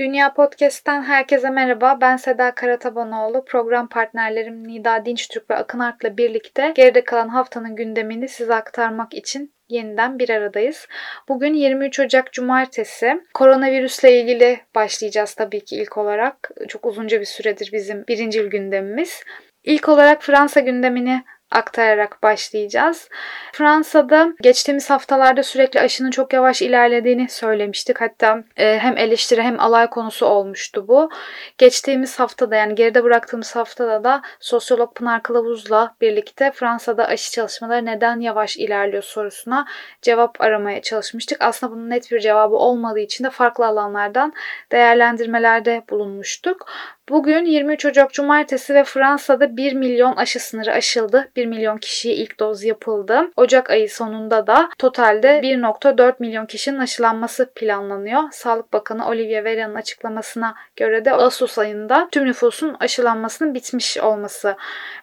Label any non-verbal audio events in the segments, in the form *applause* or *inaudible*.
Dünya Podcast'ten herkese merhaba. Ben Seda Karatabanoğlu. Program partnerlerim Nida Dinçtürk ve Akın Art'la birlikte geride kalan haftanın gündemini size aktarmak için yeniden bir aradayız. Bugün 23 Ocak Cumartesi. Koronavirüsle ilgili başlayacağız tabii ki ilk olarak. Çok uzunca bir süredir bizim birincil gündemimiz. İlk olarak Fransa gündemini aktararak başlayacağız. Fransa'da geçtiğimiz haftalarda sürekli aşının çok yavaş ilerlediğini söylemiştik. Hatta e, hem eleştiri hem alay konusu olmuştu bu. Geçtiğimiz haftada yani geride bıraktığımız haftada da sosyolog Pınar Kılavuz'la birlikte Fransa'da aşı çalışmaları neden yavaş ilerliyor sorusuna cevap aramaya çalışmıştık. Aslında bunun net bir cevabı olmadığı için de farklı alanlardan değerlendirmelerde bulunmuştuk. Bugün 23 Ocak Cumartesi ve Fransa'da 1 milyon aşı sınırı aşıldı. 1 milyon kişiye ilk doz yapıldı. Ocak ayı sonunda da totalde 1.4 milyon kişinin aşılanması planlanıyor. Sağlık Bakanı Olivier Véran'ın açıklamasına göre de Ağustos ayında tüm nüfusun aşılanmasının bitmiş olması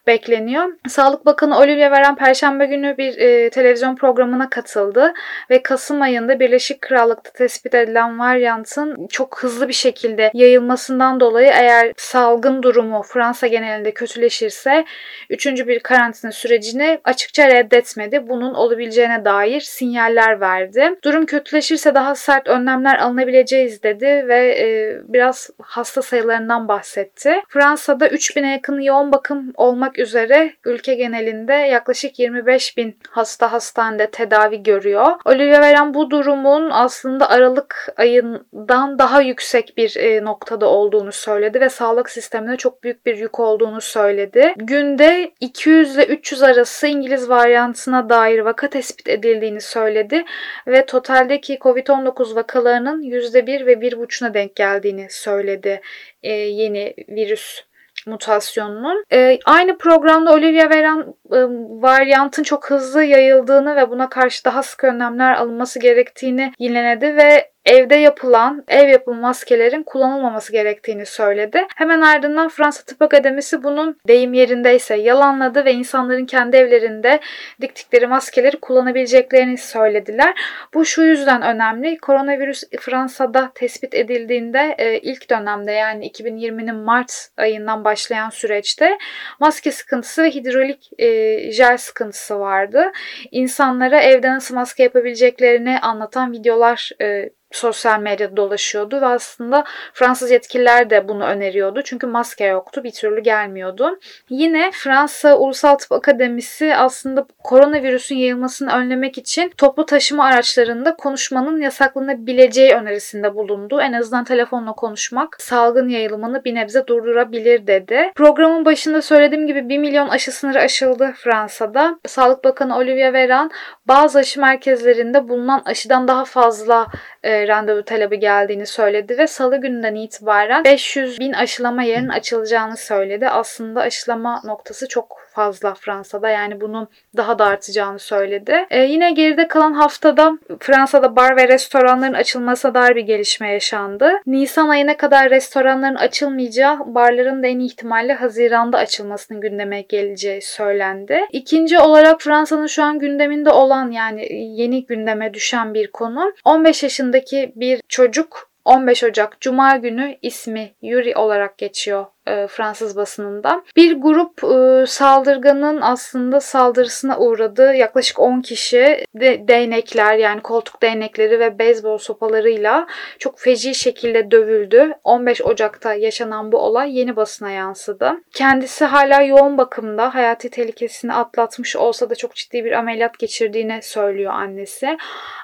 bekleniyor. Sağlık Bakanı Olivier Véran Perşembe günü bir e, televizyon programına katıldı ve Kasım ayında Birleşik Krallık'ta tespit edilen varyantın çok hızlı bir şekilde yayılmasından dolayı eğer salgın durumu Fransa genelinde kötüleşirse üçüncü bir karantina sürecini açıkça reddetmedi. Bunun olabileceğine dair sinyaller verdi. Durum kötüleşirse daha sert önlemler alınabileceğiz dedi ve e, biraz hasta sayılarından bahsetti. Fransa'da 3000'e yakın yoğun bakım olmak üzere ülke genelinde yaklaşık 25 bin hasta hastanede tedavi görüyor. Olivier Véran bu durumun aslında Aralık ayından daha yüksek bir e, noktada olduğunu söyledi ve sağlık sistemine çok büyük bir yük olduğunu söyledi. Günde 200 ile 300 arası İngiliz varyantına dair vaka tespit edildiğini söyledi ve totaldeki Covid-19 vakalarının %1 ve 1,5'una denk geldiğini söyledi e, yeni virüs mutasyonunun. E, aynı programda Olivia Veran e, varyantın çok hızlı yayıldığını ve buna karşı daha sık önlemler alınması gerektiğini yineledi ve evde yapılan ev yapımı maskelerin kullanılmaması gerektiğini söyledi. Hemen ardından Fransa Tıp Akademisi bunun deyim yerindeyse yalanladı ve insanların kendi evlerinde diktikleri maskeleri kullanabileceklerini söylediler. Bu şu yüzden önemli. Koronavirüs Fransa'da tespit edildiğinde e, ilk dönemde yani 2020'nin Mart ayından başlayan süreçte maske sıkıntısı ve hidrolik e, jel sıkıntısı vardı. İnsanlara evde nasıl maske yapabileceklerini anlatan videolar e, sosyal medyada dolaşıyordu ve aslında Fransız yetkililer de bunu öneriyordu. Çünkü maske yoktu. Bir türlü gelmiyordu. Yine Fransa Ulusal Tıp Akademisi aslında koronavirüsün yayılmasını önlemek için toplu taşıma araçlarında konuşmanın yasaklanabileceği önerisinde bulundu. En azından telefonla konuşmak salgın yayılımını bir nebze durdurabilir dedi. Programın başında söylediğim gibi 1 milyon aşı sınırı aşıldı Fransa'da. Sağlık Bakanı Olivier Véran bazı aşı merkezlerinde bulunan aşıdan daha fazla e, randevu talebi geldiğini söyledi ve salı gününden itibaren 500 bin aşılama yerinin açılacağını söyledi. Aslında aşılama noktası çok fazla Fransa'da yani bunun daha da artacağını söyledi. E, yine geride kalan haftada Fransa'da bar ve restoranların açılmasına dair bir gelişme yaşandı. Nisan ayına kadar restoranların açılmayacağı, barların da en ihtimalle Haziran'da açılmasının gündeme geleceği söylendi. İkinci olarak Fransa'nın şu an gündeminde olan yani yeni gündeme düşen bir konu 15 yaşındaki bir çocuk 15 Ocak Cuma günü ismi Yuri olarak geçiyor e, Fransız basınında. Bir grup e, saldırganın aslında saldırısına uğradığı yaklaşık 10 kişi de değnekler yani koltuk değnekleri ve beyzbol sopalarıyla çok feci şekilde dövüldü. 15 Ocak'ta yaşanan bu olay yeni basına yansıdı. Kendisi hala yoğun bakımda hayati tehlikesini atlatmış olsa da çok ciddi bir ameliyat geçirdiğini söylüyor annesi.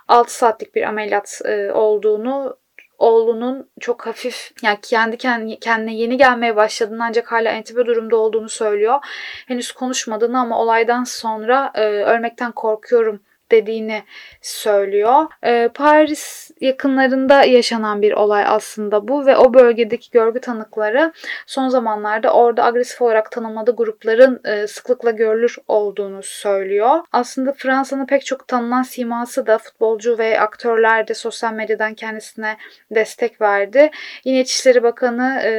6 saatlik bir ameliyat e, olduğunu oğlunun çok hafif yani kendi kendine yeni gelmeye başladığını ancak hala entübe durumda olduğunu söylüyor. Henüz konuşmadığını ama olaydan sonra e, ölmekten korkuyorum dediğini söylüyor. E, Paris yakınlarında yaşanan bir olay aslında bu ve o bölgedeki görgü tanıkları son zamanlarda orada agresif olarak tanımladığı grupların e, sıklıkla görülür olduğunu söylüyor. Aslında Fransa'nın pek çok tanınan siması da futbolcu ve aktörler de sosyal medyadan kendisine destek verdi. Yine İçişleri Bakanı e,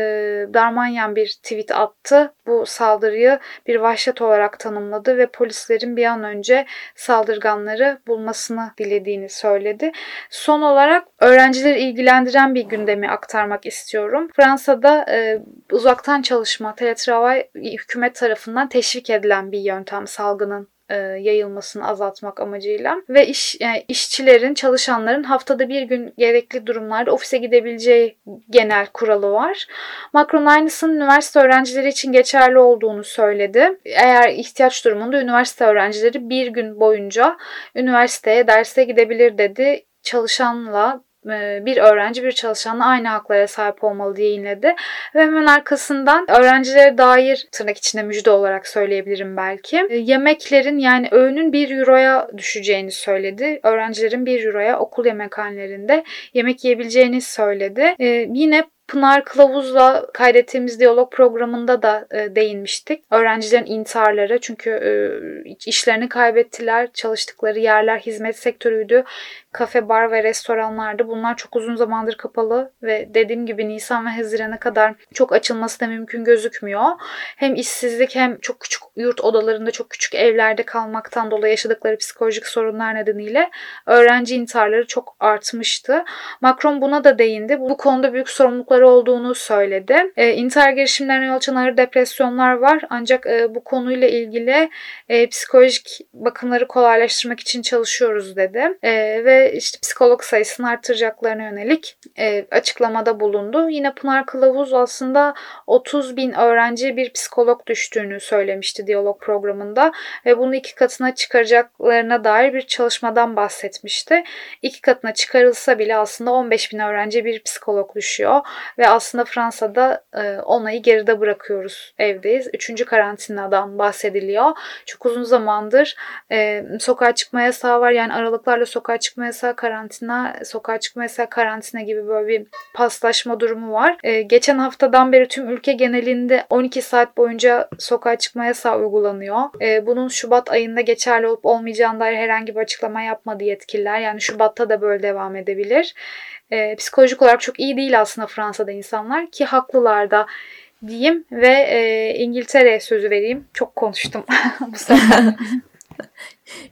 Darmanyan bir tweet attı. Bu saldırıyı bir vahşet olarak tanımladı ve polislerin bir an önce saldırganları bulmasını dilediğini söyledi. Son olarak öğrencileri ilgilendiren bir gündemi aktarmak istiyorum. Fransa'da e, uzaktan çalışma, teletravay hükümet tarafından teşvik edilen bir yöntem salgının e, yayılmasını azaltmak amacıyla ve iş yani işçilerin, çalışanların haftada bir gün gerekli durumlarda ofise gidebileceği genel kuralı var. Macron aynısının üniversite öğrencileri için geçerli olduğunu söyledi. Eğer ihtiyaç durumunda üniversite öğrencileri bir gün boyunca üniversiteye derse gidebilir dedi. Çalışanla bir öğrenci bir çalışanla aynı haklara sahip olmalı diye inledi. Ve hemen arkasından öğrencilere dair tırnak içinde müjde olarak söyleyebilirim belki. E, yemeklerin yani öğünün 1 euroya düşeceğini söyledi. Öğrencilerin 1 euroya okul yemekhanelerinde yemek yiyebileceğini söyledi. Ee, yine Pınar Kılavuz'la kaydettiğimiz diyalog programında da e, değinmiştik. Öğrencilerin intiharları çünkü e, işlerini kaybettiler. Çalıştıkları yerler hizmet sektörüydü. Kafe, bar ve restoranlardı. Bunlar çok uzun zamandır kapalı ve dediğim gibi Nisan ve Haziran'a kadar çok açılması da mümkün gözükmüyor. Hem işsizlik hem çok küçük yurt odalarında çok küçük evlerde kalmaktan dolayı yaşadıkları psikolojik sorunlar nedeniyle öğrenci intiharları çok artmıştı. Macron buna da değindi. Bu konuda büyük sorumlulukları olduğunu söyledi. E, intihar girişimlerine yol açan ağır depresyonlar var ancak e, bu konuyla ilgili e, psikolojik bakımları kolaylaştırmak için çalışıyoruz dedi. E, ve işte psikolog sayısını artıracaklarına yönelik e, açıklamada bulundu. Yine Pınar Kılavuz aslında 30 bin öğrenciye bir psikolog düştüğünü söylemişti diyalog programında ve bunu iki katına çıkaracaklarına dair bir çalışmadan bahsetmişti. İki katına çıkarılsa bile aslında 15 bin öğrenciye bir psikolog düşüyor ve aslında Fransa'da e, onayı geride bırakıyoruz evdeyiz. Üçüncü karantinadan bahsediliyor. Çok uzun zamandır e, sokağa çıkma yasağı var yani aralıklarla sokağa çıkma yasağı, karantina, sokağa çıkma yasağı, karantina gibi böyle bir paslaşma durumu var. E, geçen haftadan beri tüm ülke genelinde 12 saat boyunca sokağa çıkma yasağı uygulanıyor. E, bunun Şubat ayında geçerli olup olmayacağına dair herhangi bir açıklama yapmadı yetkililer. Yani Şubat'ta da böyle devam edebilir. E, psikolojik olarak çok iyi değil aslında Fransa'da insanlar ki haklılar da diyeyim ve e, İngiltere sözü vereyim. Çok konuştum *laughs* bu sefer. *laughs*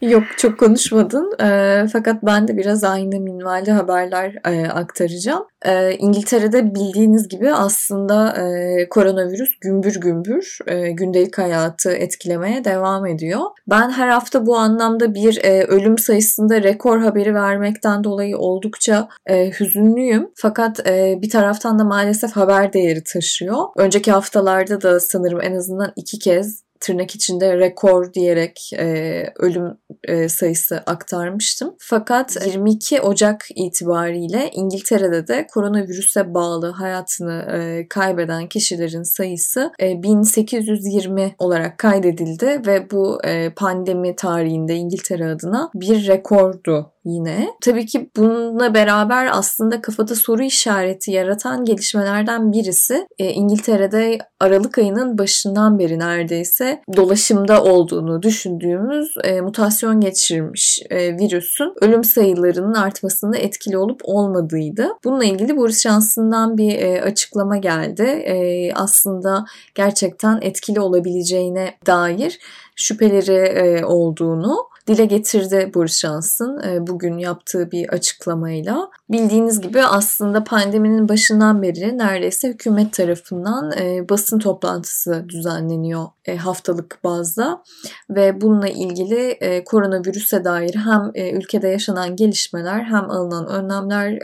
Yok çok konuşmadın e, fakat ben de biraz aynı minvalde haberler e, aktaracağım. E, İngiltere'de bildiğiniz gibi aslında e, koronavirüs gümbür gümbür e, gündelik hayatı etkilemeye devam ediyor. Ben her hafta bu anlamda bir e, ölüm sayısında rekor haberi vermekten dolayı oldukça e, hüzünlüyüm. Fakat e, bir taraftan da maalesef haber değeri taşıyor. Önceki haftalarda da sanırım en azından iki kez tırnak içinde rekor diyerek e, ölüm e, sayısı aktarmıştım. Fakat 22 Ocak itibariyle İngiltere'de de koronavirüse bağlı hayatını e, kaybeden kişilerin sayısı e, 1820 olarak kaydedildi ve bu e, pandemi tarihinde İngiltere adına bir rekordu yine. Tabii ki bununla beraber aslında kafada soru işareti yaratan gelişmelerden birisi e, İngiltere'de Aralık ayının başından beri neredeyse dolaşımda olduğunu düşündüğümüz e, mutasyon geçirmiş e, virüsün ölüm sayılarının artmasında etkili olup olmadığıydı. Bununla ilgili Boris Johnson'dan bir e, açıklama geldi. E, aslında gerçekten etkili olabileceğine dair şüpheleri e, olduğunu dile getirdi Boris Johnson e, bugün yaptığı bir açıklamayla. Bildiğiniz gibi aslında pandeminin başından beri neredeyse hükümet tarafından e, basın toplantısı düzenleniyor e, haftalık bazda ve bununla ilgili koronavirüse dair hem ülkede yaşanan gelişmeler hem alınan önlemler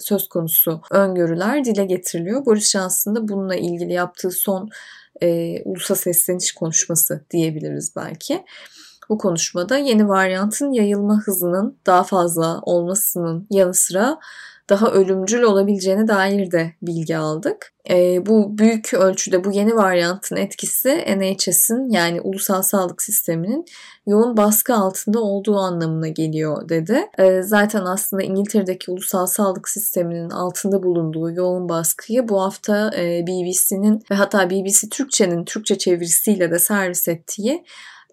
söz konusu öngörüler dile getiriliyor. Boris Johnson da bununla ilgili yaptığı son e, ulusa sesleniş konuşması diyebiliriz belki. Bu konuşmada yeni varyantın yayılma hızının daha fazla olmasının yanı sıra daha ölümcül olabileceğine dair de bilgi aldık. E, bu büyük ölçüde bu yeni varyantın etkisi NHS'in yani ulusal sağlık sisteminin yoğun baskı altında olduğu anlamına geliyor dedi. E, zaten aslında İngiltere'deki ulusal sağlık sisteminin altında bulunduğu yoğun baskıyı bu hafta e, BBC'nin ve hatta BBC Türkçe'nin Türkçe çevirisiyle de servis ettiği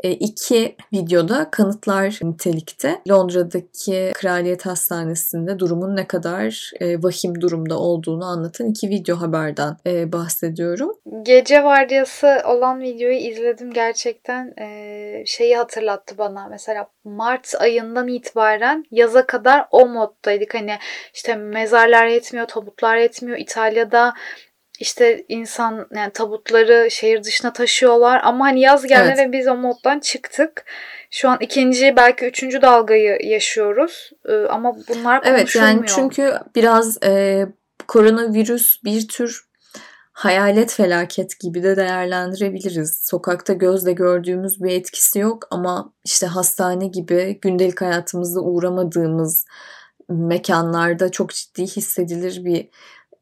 iki videoda kanıtlar nitelikte. Londra'daki Kraliyet Hastanesi'nde durumun ne kadar e, vahim durumda olduğunu anlatan iki video haberden e, bahsediyorum. Gece vardiyası olan videoyu izledim gerçekten şeyi hatırlattı bana. Mesela Mart ayından itibaren yaza kadar o moddaydık. Hani işte mezarlar yetmiyor, tabutlar yetmiyor. İtalya'da işte insan yani tabutları şehir dışına taşıyorlar ama hani yaz geldi evet. ve biz o moddan çıktık. Şu an ikinci belki üçüncü dalgayı yaşıyoruz ee, ama bunlar konuşulmuyor. Evet yani çünkü biraz e, koronavirüs bir tür hayalet felaket gibi de değerlendirebiliriz. Sokakta gözle gördüğümüz bir etkisi yok ama işte hastane gibi gündelik hayatımızda uğramadığımız mekanlarda çok ciddi hissedilir bir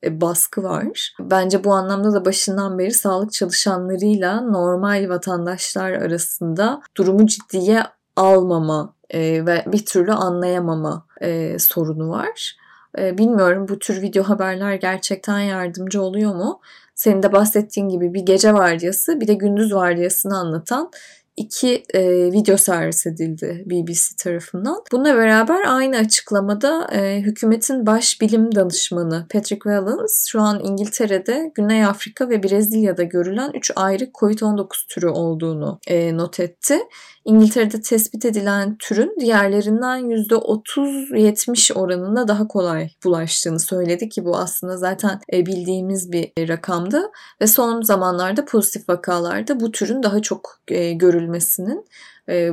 baskı var. Bence bu anlamda da başından beri sağlık çalışanlarıyla normal vatandaşlar arasında durumu ciddiye almama e, ve bir türlü anlayamama e, sorunu var. E, bilmiyorum bu tür video haberler gerçekten yardımcı oluyor mu? Senin de bahsettiğin gibi bir gece vardiyası bir de gündüz vardiyasını anlatan iki e, video servis edildi BBC tarafından. Bununla beraber aynı açıklamada e, hükümetin baş bilim danışmanı Patrick Vallance şu an İngiltere'de, Güney Afrika ve Brezilya'da görülen 3 ayrı COVID-19 türü olduğunu e, not etti. İngiltere'de tespit edilen türün diğerlerinden %30-70 oranında daha kolay bulaştığını söyledi ki bu aslında zaten e, bildiğimiz bir rakamdı ve son zamanlarda pozitif vakalarda bu türün daha çok e, görülmesinin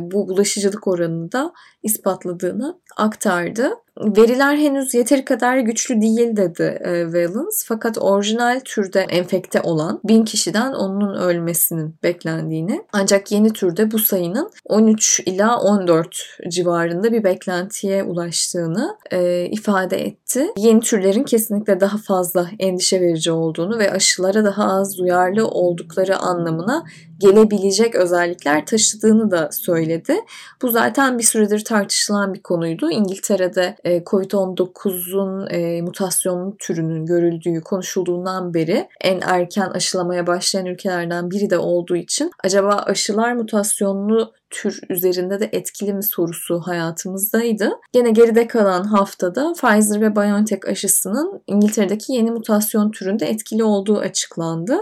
bu bulaşıcılık oranını da ispatladığını aktardı. Veriler henüz yeteri kadar güçlü değil dedi e, Valence fakat orijinal türde enfekte olan 1000 kişiden onun ölmesinin beklendiğini ancak yeni türde bu sayının 13 ila 14 civarında bir beklentiye ulaştığını e, ifade etti. Yeni türlerin kesinlikle daha fazla endişe verici olduğunu ve aşılara daha az duyarlı oldukları anlamına gelebilecek özellikler taşıdığını da söyledi. Bu zaten bir süredir tartışılan bir konuydu. İngiltere'de e, COVID-19'un e, mutasyonlu türünün görüldüğü konuşulduğundan beri en erken aşılamaya başlayan ülkelerden biri de olduğu için acaba aşılar mutasyonlu tür üzerinde de etkili mi sorusu hayatımızdaydı. Gene geride kalan haftada Pfizer ve BioNTech aşısının İngiltere'deki yeni mutasyon türünde etkili olduğu açıklandı.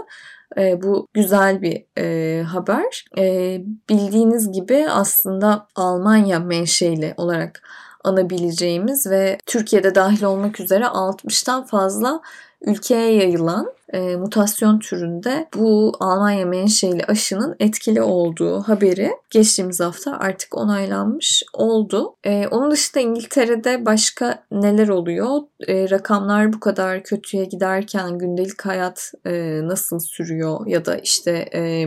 E, bu güzel bir e, haber. E, bildiğiniz gibi aslında Almanya menşeli olarak anabileceğimiz ve Türkiye'de dahil olmak üzere 60'tan fazla ülkeye yayılan e, mutasyon türünde bu Almanya menşeli aşının etkili olduğu haberi geçtiğimiz hafta artık onaylanmış oldu. E, onun dışında İngiltere'de başka neler oluyor? E, rakamlar bu kadar kötüye giderken gündelik hayat e, nasıl sürüyor ya da işte e,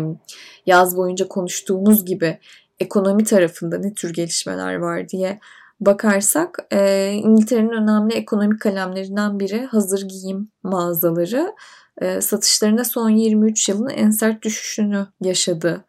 yaz boyunca konuştuğumuz gibi ekonomi tarafında ne tür gelişmeler var diye bakarsak e, İngiltere'nin önemli ekonomik kalemlerinden biri hazır giyim mağazaları e, satışlarında son 23 yılın en sert düşüşünü yaşadı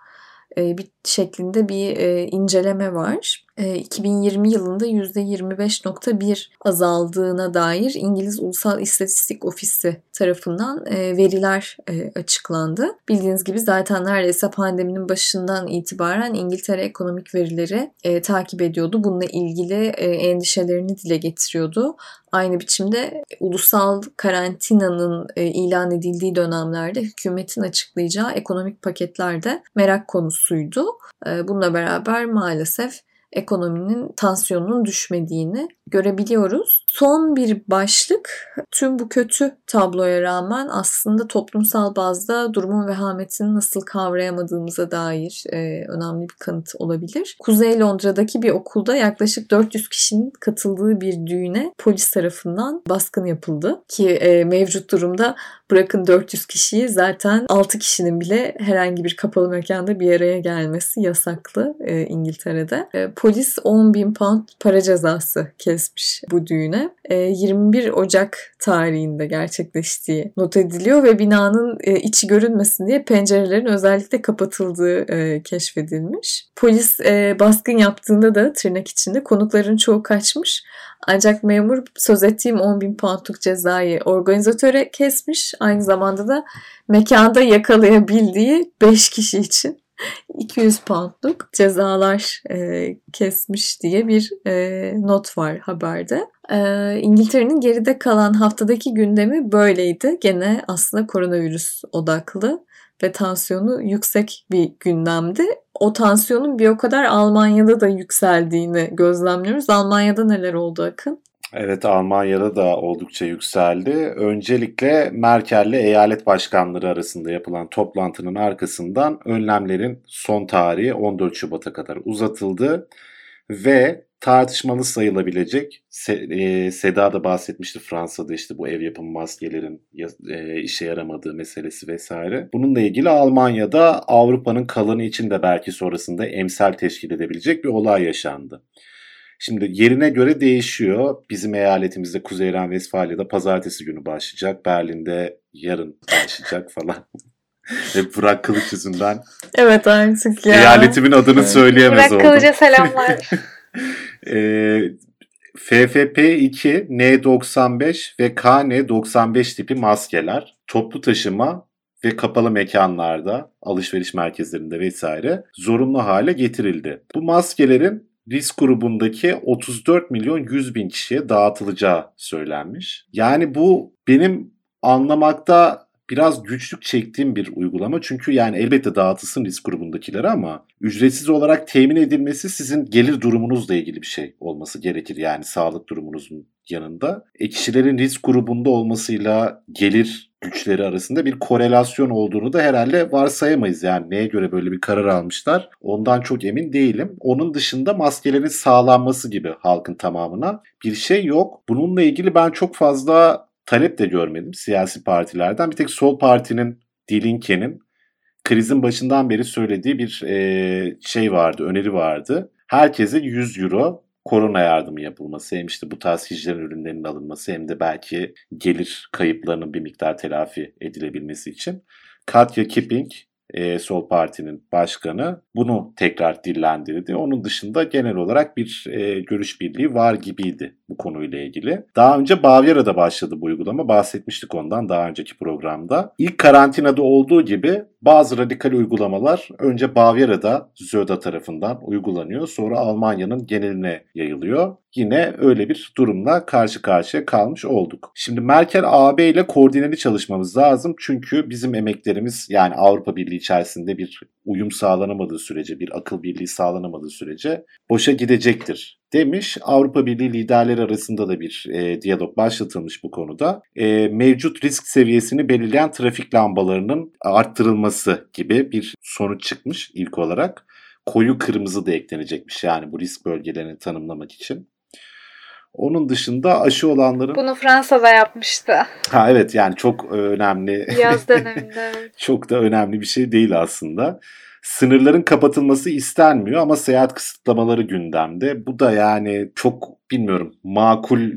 e, bir şeklinde bir e, inceleme var. 2020 yılında %25.1 azaldığına dair İngiliz Ulusal İstatistik Ofisi tarafından veriler açıklandı. Bildiğiniz gibi zaten neredeyse pandeminin başından itibaren İngiltere ekonomik verileri takip ediyordu. Bununla ilgili endişelerini dile getiriyordu. Aynı biçimde ulusal karantinanın ilan edildiği dönemlerde hükümetin açıklayacağı ekonomik paketler de merak konusuydu. Bununla beraber maalesef ekonominin tansiyonunun düşmediğini görebiliyoruz. Son bir başlık tüm bu kötü tabloya rağmen aslında toplumsal bazda durumun vehametini nasıl kavrayamadığımıza dair e, önemli bir kanıt olabilir. Kuzey Londra'daki bir okulda yaklaşık 400 kişinin katıldığı bir düğüne polis tarafından baskın yapıldı ki e, mevcut durumda bırakın 400 kişiyi zaten 6 kişinin bile herhangi bir kapalı mekanda bir araya gelmesi yasaklı e, İngiltere'de. E, polis 10 bin pound para cezası kesmiş bu düğüne. E, 21 Ocak tarihinde gerçekleştiği not ediliyor ve binanın e, içi görünmesin diye pencerelerin özellikle kapatıldığı e, keşfedilmiş. Polis e, baskın yaptığında da tırnak içinde konukların çoğu kaçmış. Ancak memur söz ettiğim 10 bin poundluk cezayı organizatöre kesmiş. Aynı zamanda da mekanda yakalayabildiği 5 kişi için 200 poundluk cezalar e, kesmiş diye bir e, not var haberde. E, İngiltere'nin geride kalan haftadaki gündemi böyleydi. Gene aslında koronavirüs odaklı ve tansiyonu yüksek bir gündemdi. O tansiyonun bir o kadar Almanya'da da yükseldiğini gözlemliyoruz. Almanya'da neler oldu Akın? Evet Almanya'da da oldukça yükseldi. Öncelikle Merkel'le eyalet başkanları arasında yapılan toplantının arkasından önlemlerin son tarihi 14 Şubat'a kadar uzatıldı ve tartışmalı sayılabilecek e, Seda da bahsetmişti Fransa'da işte bu ev yapımı maskelerin e, işe yaramadığı meselesi vesaire. Bununla ilgili Almanya'da Avrupa'nın kalanı için de belki sonrasında emsal teşkil edebilecek bir olay yaşandı. Şimdi yerine göre değişiyor. Bizim eyaletimizde Kuzey Ren-Vesfalya'da pazartesi günü başlayacak. Berlin'de yarın başlayacak falan. *laughs* Ve Burak Kılıç yüzünden Evet artık ya. eyaletimin adını söyleyemez Burak oldum. Kılıç'a selamlar. e, FFP2, N95 ve KN95 tipi maskeler toplu taşıma ve kapalı mekanlarda, alışveriş merkezlerinde vesaire zorunlu hale getirildi. Bu maskelerin risk grubundaki 34 milyon 100 bin kişiye dağıtılacağı söylenmiş. Yani bu benim anlamakta biraz güçlük çektiğim bir uygulama. Çünkü yani elbette dağıtılsın risk grubundakilere ama ücretsiz olarak temin edilmesi sizin gelir durumunuzla ilgili bir şey olması gerekir. Yani sağlık durumunuzun yanında. E kişilerin risk grubunda olmasıyla gelir güçleri arasında bir korelasyon olduğunu da herhalde varsayamayız. Yani neye göre böyle bir karar almışlar ondan çok emin değilim. Onun dışında maskelerin sağlanması gibi halkın tamamına bir şey yok. Bununla ilgili ben çok fazla talep de görmedim siyasi partilerden. Bir tek sol partinin Dilinke'nin krizin başından beri söylediği bir e, şey vardı, öneri vardı. Herkese 100 euro korona yardımı yapılması hem işte bu tarz hijyen ürünlerinin alınması hem de belki gelir kayıplarının bir miktar telafi edilebilmesi için. Katya Kipping e, Sol Parti'nin başkanı bunu tekrar dillendirdi. Onun dışında genel olarak bir e, görüş birliği var gibiydi bu konuyla ilgili. Daha önce Bavyera'da başladı bu uygulama. Bahsetmiştik ondan daha önceki programda. İlk karantinada olduğu gibi bazı radikal uygulamalar önce Bavyera'da Zöda tarafından uygulanıyor. Sonra Almanya'nın geneline yayılıyor. Yine öyle bir durumla karşı karşıya kalmış olduk. Şimdi Merkel AB ile koordineli çalışmamız lazım. Çünkü bizim emeklerimiz yani Avrupa Birliği içerisinde bir uyum sağlanamadığı sürece, bir akıl birliği sağlanamadığı sürece boşa gidecektir demiş. Avrupa Birliği liderleri arasında da bir e, diyalog başlatılmış bu konuda. E, mevcut risk seviyesini belirleyen trafik lambalarının arttırılması gibi bir sonuç çıkmış ilk olarak. Koyu kırmızı da eklenecekmiş yani bu risk bölgelerini tanımlamak için. Onun dışında aşı olanların... Bunu Fransa'da yapmıştı. Ha evet yani çok önemli. Yaz *laughs* döneminde. çok da önemli bir şey değil aslında. Sınırların kapatılması istenmiyor ama seyahat kısıtlamaları gündemde. Bu da yani çok bilmiyorum makul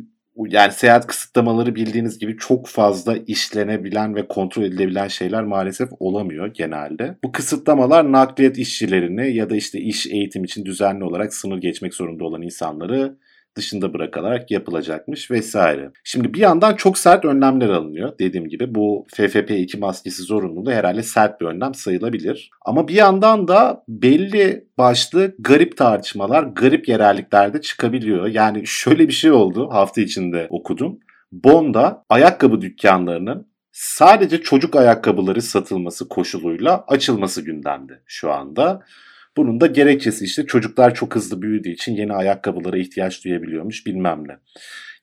yani seyahat kısıtlamaları bildiğiniz gibi çok fazla işlenebilen ve kontrol edilebilen şeyler maalesef olamıyor genelde. Bu kısıtlamalar nakliyat işçilerini ya da işte iş eğitim için düzenli olarak sınır geçmek zorunda olan insanları dışında bırakılarak yapılacakmış vesaire. Şimdi bir yandan çok sert önlemler alınıyor. Dediğim gibi bu FFP2 maskesi zorunluluğu herhalde sert bir önlem sayılabilir. Ama bir yandan da belli başlı garip tartışmalar, garip yerelliklerde çıkabiliyor. Yani şöyle bir şey oldu hafta içinde okudum. Bond'a ayakkabı dükkanlarının sadece çocuk ayakkabıları satılması koşuluyla açılması gündemde şu anda. Bunun da gerekçesi işte çocuklar çok hızlı büyüdüğü için yeni ayakkabılara ihtiyaç duyabiliyormuş bilmem ne.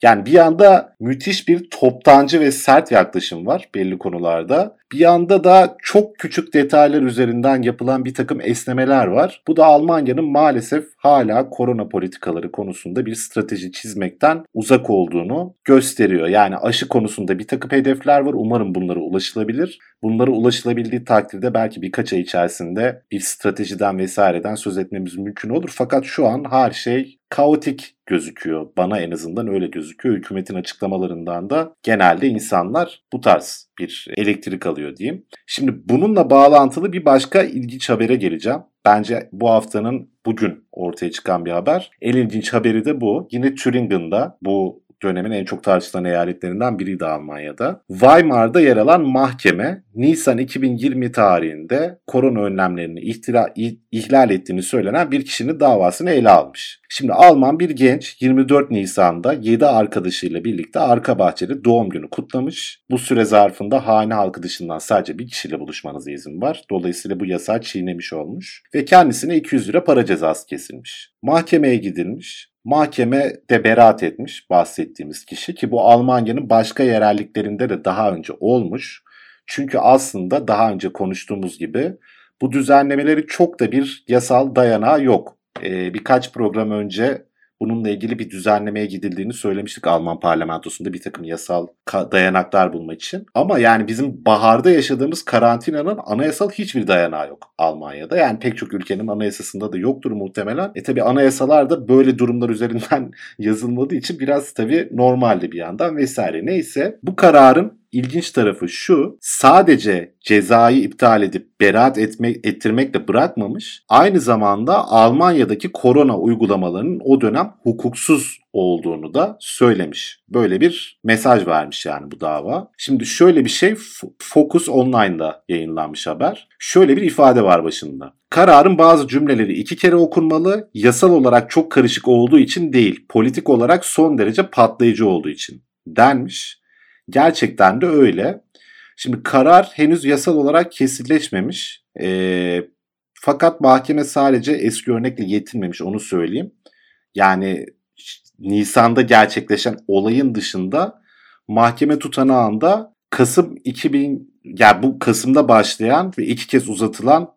Yani bir yanda müthiş bir toptancı ve sert yaklaşım var belli konularda. Bir yanda da çok küçük detaylar üzerinden yapılan bir takım esnemeler var. Bu da Almanya'nın maalesef hala korona politikaları konusunda bir strateji çizmekten uzak olduğunu gösteriyor. Yani aşı konusunda bir takım hedefler var. Umarım bunlara ulaşılabilir. Bunlara ulaşılabildiği takdirde belki birkaç ay içerisinde bir stratejiden vesaireden söz etmemiz mümkün olur. Fakat şu an her şey kaotik gözüküyor. Bana en azından öyle gözüküyor. Hükümetin açıklamalarından da genelde insanlar bu tarz bir elektrik alıyor diyeyim. Şimdi bununla bağlantılı bir başka ilginç habere geleceğim. Bence bu haftanın bugün ortaya çıkan bir haber. En ilginç haberi de bu. Yine Thüringen'da bu dönemin en çok tartışılan eyaletlerinden biriydi Almanya'da. Weimar'da yer alan mahkeme Nisan 2020 tarihinde korona önlemlerini ihtira, ihlal ettiğini söylenen bir kişinin davasını ele almış. Şimdi Alman bir genç 24 Nisan'da 7 arkadaşıyla birlikte arka bahçede doğum günü kutlamış. Bu süre zarfında hane halkı dışından sadece bir kişiyle buluşmanıza izin var. Dolayısıyla bu yasağı çiğnemiş olmuş. Ve kendisine 200 lira para cezası kesilmiş. Mahkemeye gidilmiş. Mahkeme de beraat etmiş bahsettiğimiz kişi ki bu Almanya'nın başka yerelliklerinde de daha önce olmuş. Çünkü aslında daha önce konuştuğumuz gibi bu düzenlemeleri çok da bir yasal dayanağı yok. Ee, birkaç program önce bununla ilgili bir düzenlemeye gidildiğini söylemiştik Alman parlamentosunda bir takım yasal dayanaklar bulmak için. Ama yani bizim baharda yaşadığımız karantinanın anayasal hiçbir dayanağı yok Almanya'da. Yani pek çok ülkenin anayasasında da yoktur muhtemelen. E tabi anayasalar da böyle durumlar üzerinden *laughs* yazılmadığı için biraz tabi normaldi bir yandan vesaire. Neyse bu kararın ilginç tarafı şu. Sadece cezayı iptal edip beraat etmek, ettirmekle bırakmamış. Aynı zamanda Almanya'daki korona uygulamalarının o dönem hukuksuz olduğunu da söylemiş. Böyle bir mesaj vermiş yani bu dava. Şimdi şöyle bir şey Focus Online'da yayınlanmış haber. Şöyle bir ifade var başında. Kararın bazı cümleleri iki kere okunmalı, yasal olarak çok karışık olduğu için değil, politik olarak son derece patlayıcı olduğu için denmiş. Gerçekten de öyle. Şimdi karar henüz yasal olarak kesinleşmemiş. E, fakat mahkeme sadece eski örnekle yetinmemiş onu söyleyeyim. Yani Nisan'da gerçekleşen olayın dışında mahkeme tutanağında Kasım 2000 yani bu Kasım'da başlayan ve iki kez uzatılan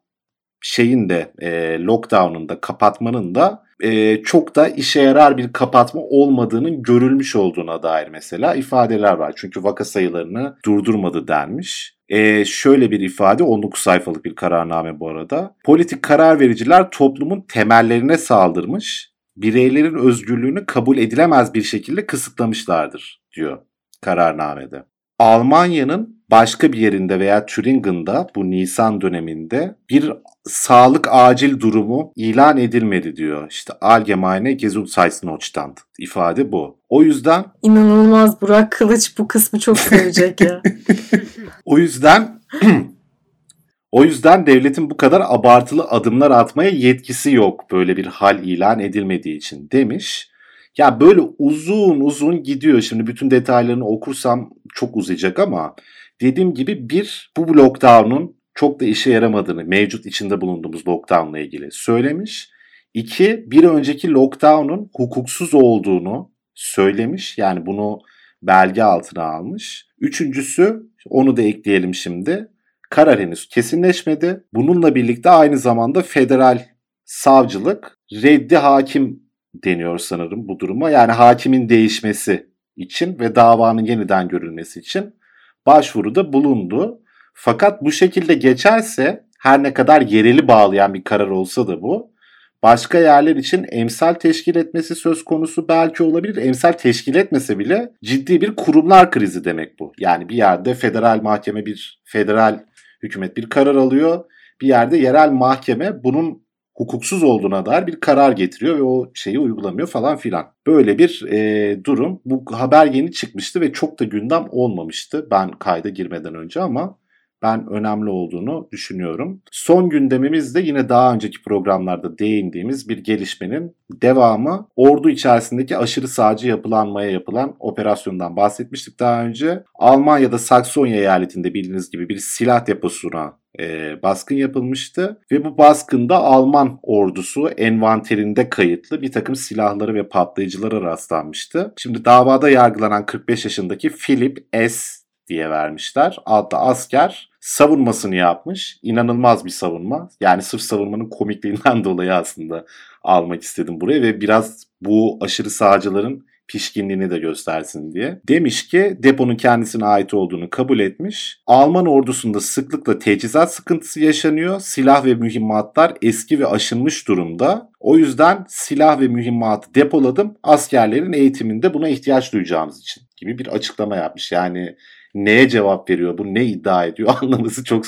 şeyin de e, lockdown'un da kapatmanın da e, çok da işe yarar bir kapatma olmadığının görülmüş olduğuna dair mesela ifadeler var. Çünkü vaka sayılarını durdurmadı denmiş. E, şöyle bir ifade 19 sayfalık bir kararname bu arada. Politik karar vericiler toplumun temellerine saldırmış, bireylerin özgürlüğünü kabul edilemez bir şekilde kısıtlamışlardır diyor kararnamede. Almanya'nın başka bir yerinde veya Thüringen'da bu Nisan döneminde bir sağlık acil durumu ilan edilmedi diyor. İşte Allgemeine Gesundheitsnotstand ifade bu. O yüzden inanılmaz Burak Kılıç bu kısmı çok sevecek ya. *laughs* o yüzden *clears throat* o yüzden devletin bu kadar abartılı adımlar atmaya yetkisi yok böyle bir hal ilan edilmediği için demiş. Ya böyle uzun uzun gidiyor. Şimdi bütün detaylarını okursam çok uzayacak ama dediğim gibi bir bu lockdown'un çok da işe yaramadığını mevcut içinde bulunduğumuz lockdown'la ilgili söylemiş. İki, bir önceki lockdown'un hukuksuz olduğunu söylemiş. Yani bunu belge altına almış. Üçüncüsü, onu da ekleyelim şimdi. Karar henüz kesinleşmedi. Bununla birlikte aynı zamanda federal savcılık reddi hakim deniyor sanırım bu duruma. Yani hakimin değişmesi için ve davanın yeniden görülmesi için başvuruda bulundu. Fakat bu şekilde geçerse her ne kadar yereli bağlayan bir karar olsa da bu başka yerler için emsal teşkil etmesi söz konusu belki olabilir. Emsal teşkil etmese bile ciddi bir kurumlar krizi demek bu. Yani bir yerde federal mahkeme bir federal hükümet bir karar alıyor. Bir yerde yerel mahkeme bunun hukuksuz olduğuna dair bir karar getiriyor ve o şeyi uygulamıyor falan filan. Böyle bir e, durum. Bu haber yeni çıkmıştı ve çok da gündem olmamıştı ben kayda girmeden önce ama ben önemli olduğunu düşünüyorum. Son gündemimiz de yine daha önceki programlarda değindiğimiz bir gelişmenin devamı. Ordu içerisindeki aşırı sağcı yapılanmaya yapılan operasyondan bahsetmiştik daha önce. Almanya'da Saksonya eyaletinde bildiğiniz gibi bir silah deposuna e, baskın yapılmıştı ve bu baskında Alman ordusu envanterinde kayıtlı bir takım silahları ve patlayıcılara rastlanmıştı. Şimdi davada yargılanan 45 yaşındaki Philip S diye vermişler. Adlı asker savunmasını yapmış. İnanılmaz bir savunma. Yani sırf savunmanın komikliğinden *laughs* dolayı aslında almak istedim buraya ve biraz bu aşırı sağcıların pişkinliğini de göstersin diye. Demiş ki deponun kendisine ait olduğunu kabul etmiş. Alman ordusunda sıklıkla teçhizat sıkıntısı yaşanıyor. Silah ve mühimmatlar eski ve aşınmış durumda. O yüzden silah ve mühimmatı depoladım. Askerlerin eğitiminde buna ihtiyaç duyacağımız için gibi bir açıklama yapmış. Yani neye cevap veriyor, bu ne iddia ediyor *laughs* anlaması çok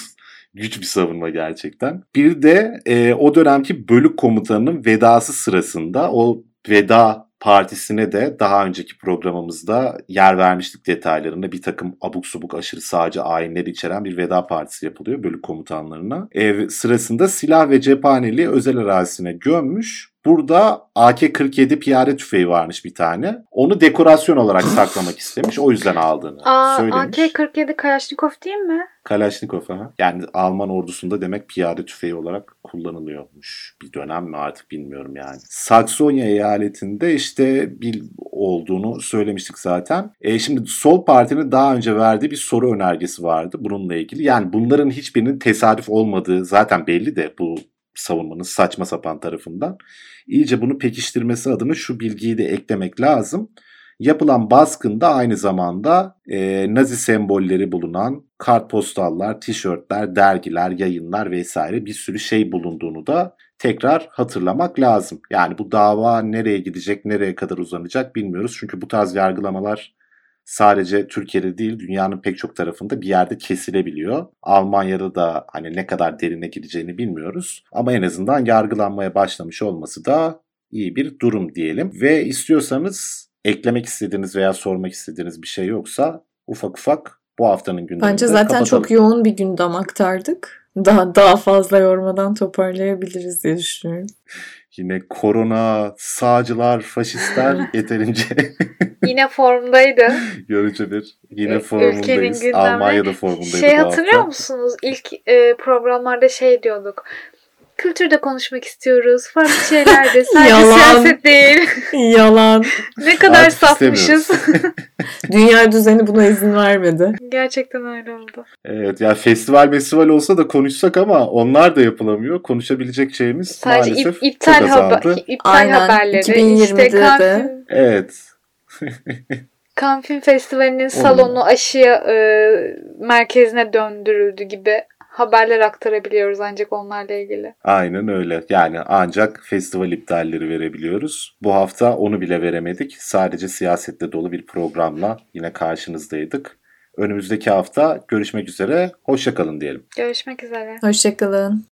güç bir savunma gerçekten. Bir de e, o dönemki bölük komutanının vedası sırasında o veda partisine de daha önceki programımızda yer vermiştik detaylarında bir takım abuk subuk aşırı sağcı ayinleri içeren bir veda partisi yapılıyor bölük komutanlarına. Ev sırasında silah ve cephaneliği özel arazisine gömmüş. Burada AK-47 piyade tüfeği varmış bir tane. Onu dekorasyon olarak *laughs* saklamak istemiş. O yüzden aldığını Aa, söylemiş. AK-47 Kalashnikov değil mi? Kalaşnikov ha. Yani Alman ordusunda demek piyade tüfeği olarak kullanılıyormuş. Bir dönem mi artık bilmiyorum yani. Saksonya eyaletinde işte bir olduğunu söylemiştik zaten. E şimdi Sol Parti'nin daha önce verdiği bir soru önergesi vardı bununla ilgili. Yani bunların hiçbirinin tesadüf olmadığı zaten belli de bu savunmanın saçma sapan tarafından. İyice bunu pekiştirmesi adına şu bilgiyi de eklemek lazım. Yapılan baskında aynı zamanda e, Nazi sembolleri bulunan kartpostallar, tişörtler, dergiler, yayınlar vesaire bir sürü şey bulunduğunu da tekrar hatırlamak lazım. Yani bu dava nereye gidecek, nereye kadar uzanacak bilmiyoruz. Çünkü bu tarz yargılamalar sadece Türkiye'de değil dünyanın pek çok tarafında bir yerde kesilebiliyor. Almanya'da da hani ne kadar derine gideceğini bilmiyoruz. Ama en azından yargılanmaya başlamış olması da iyi bir durum diyelim. Ve istiyorsanız eklemek istediğiniz veya sormak istediğiniz bir şey yoksa ufak ufak bu haftanın gündeminde Bence zaten kapatalım. çok yoğun bir gündem aktardık. Daha daha fazla yormadan toparlayabiliriz diye düşünüyorum. Yine korona, sağcılar, faşistler *laughs* yeterince *laughs* Yine formdaydı. görücü bir. Yine ülkenin formundayız. Almanya'da formundaydı Şey hatırlıyor hafta. musunuz? İlk e, programlarda şey diyorduk. Kültürde konuşmak istiyoruz. Farklı şeyler de. *laughs* Sadece Yalan. siyaset değil. *laughs* Yalan. ne kadar Artık safmışız. *laughs* Dünya düzeni buna izin vermedi. Gerçekten öyle oldu. Evet ya festival festival olsa da konuşsak ama onlar da yapılamıyor. Konuşabilecek şeyimiz Sadece ip, maalesef iptal, çok haber, azaldı. iptal Aynen. haberleri. 2020'de işte de. Cannes, Evet. Film Festivali'nin salonu aşıya e, merkezine döndürüldü gibi haberler aktarabiliyoruz ancak onlarla ilgili. Aynen öyle. Yani ancak festival iptalleri verebiliyoruz. Bu hafta onu bile veremedik. Sadece siyasetle dolu bir programla yine karşınızdaydık. Önümüzdeki hafta görüşmek üzere. Hoşçakalın diyelim. Görüşmek üzere. Hoşçakalın.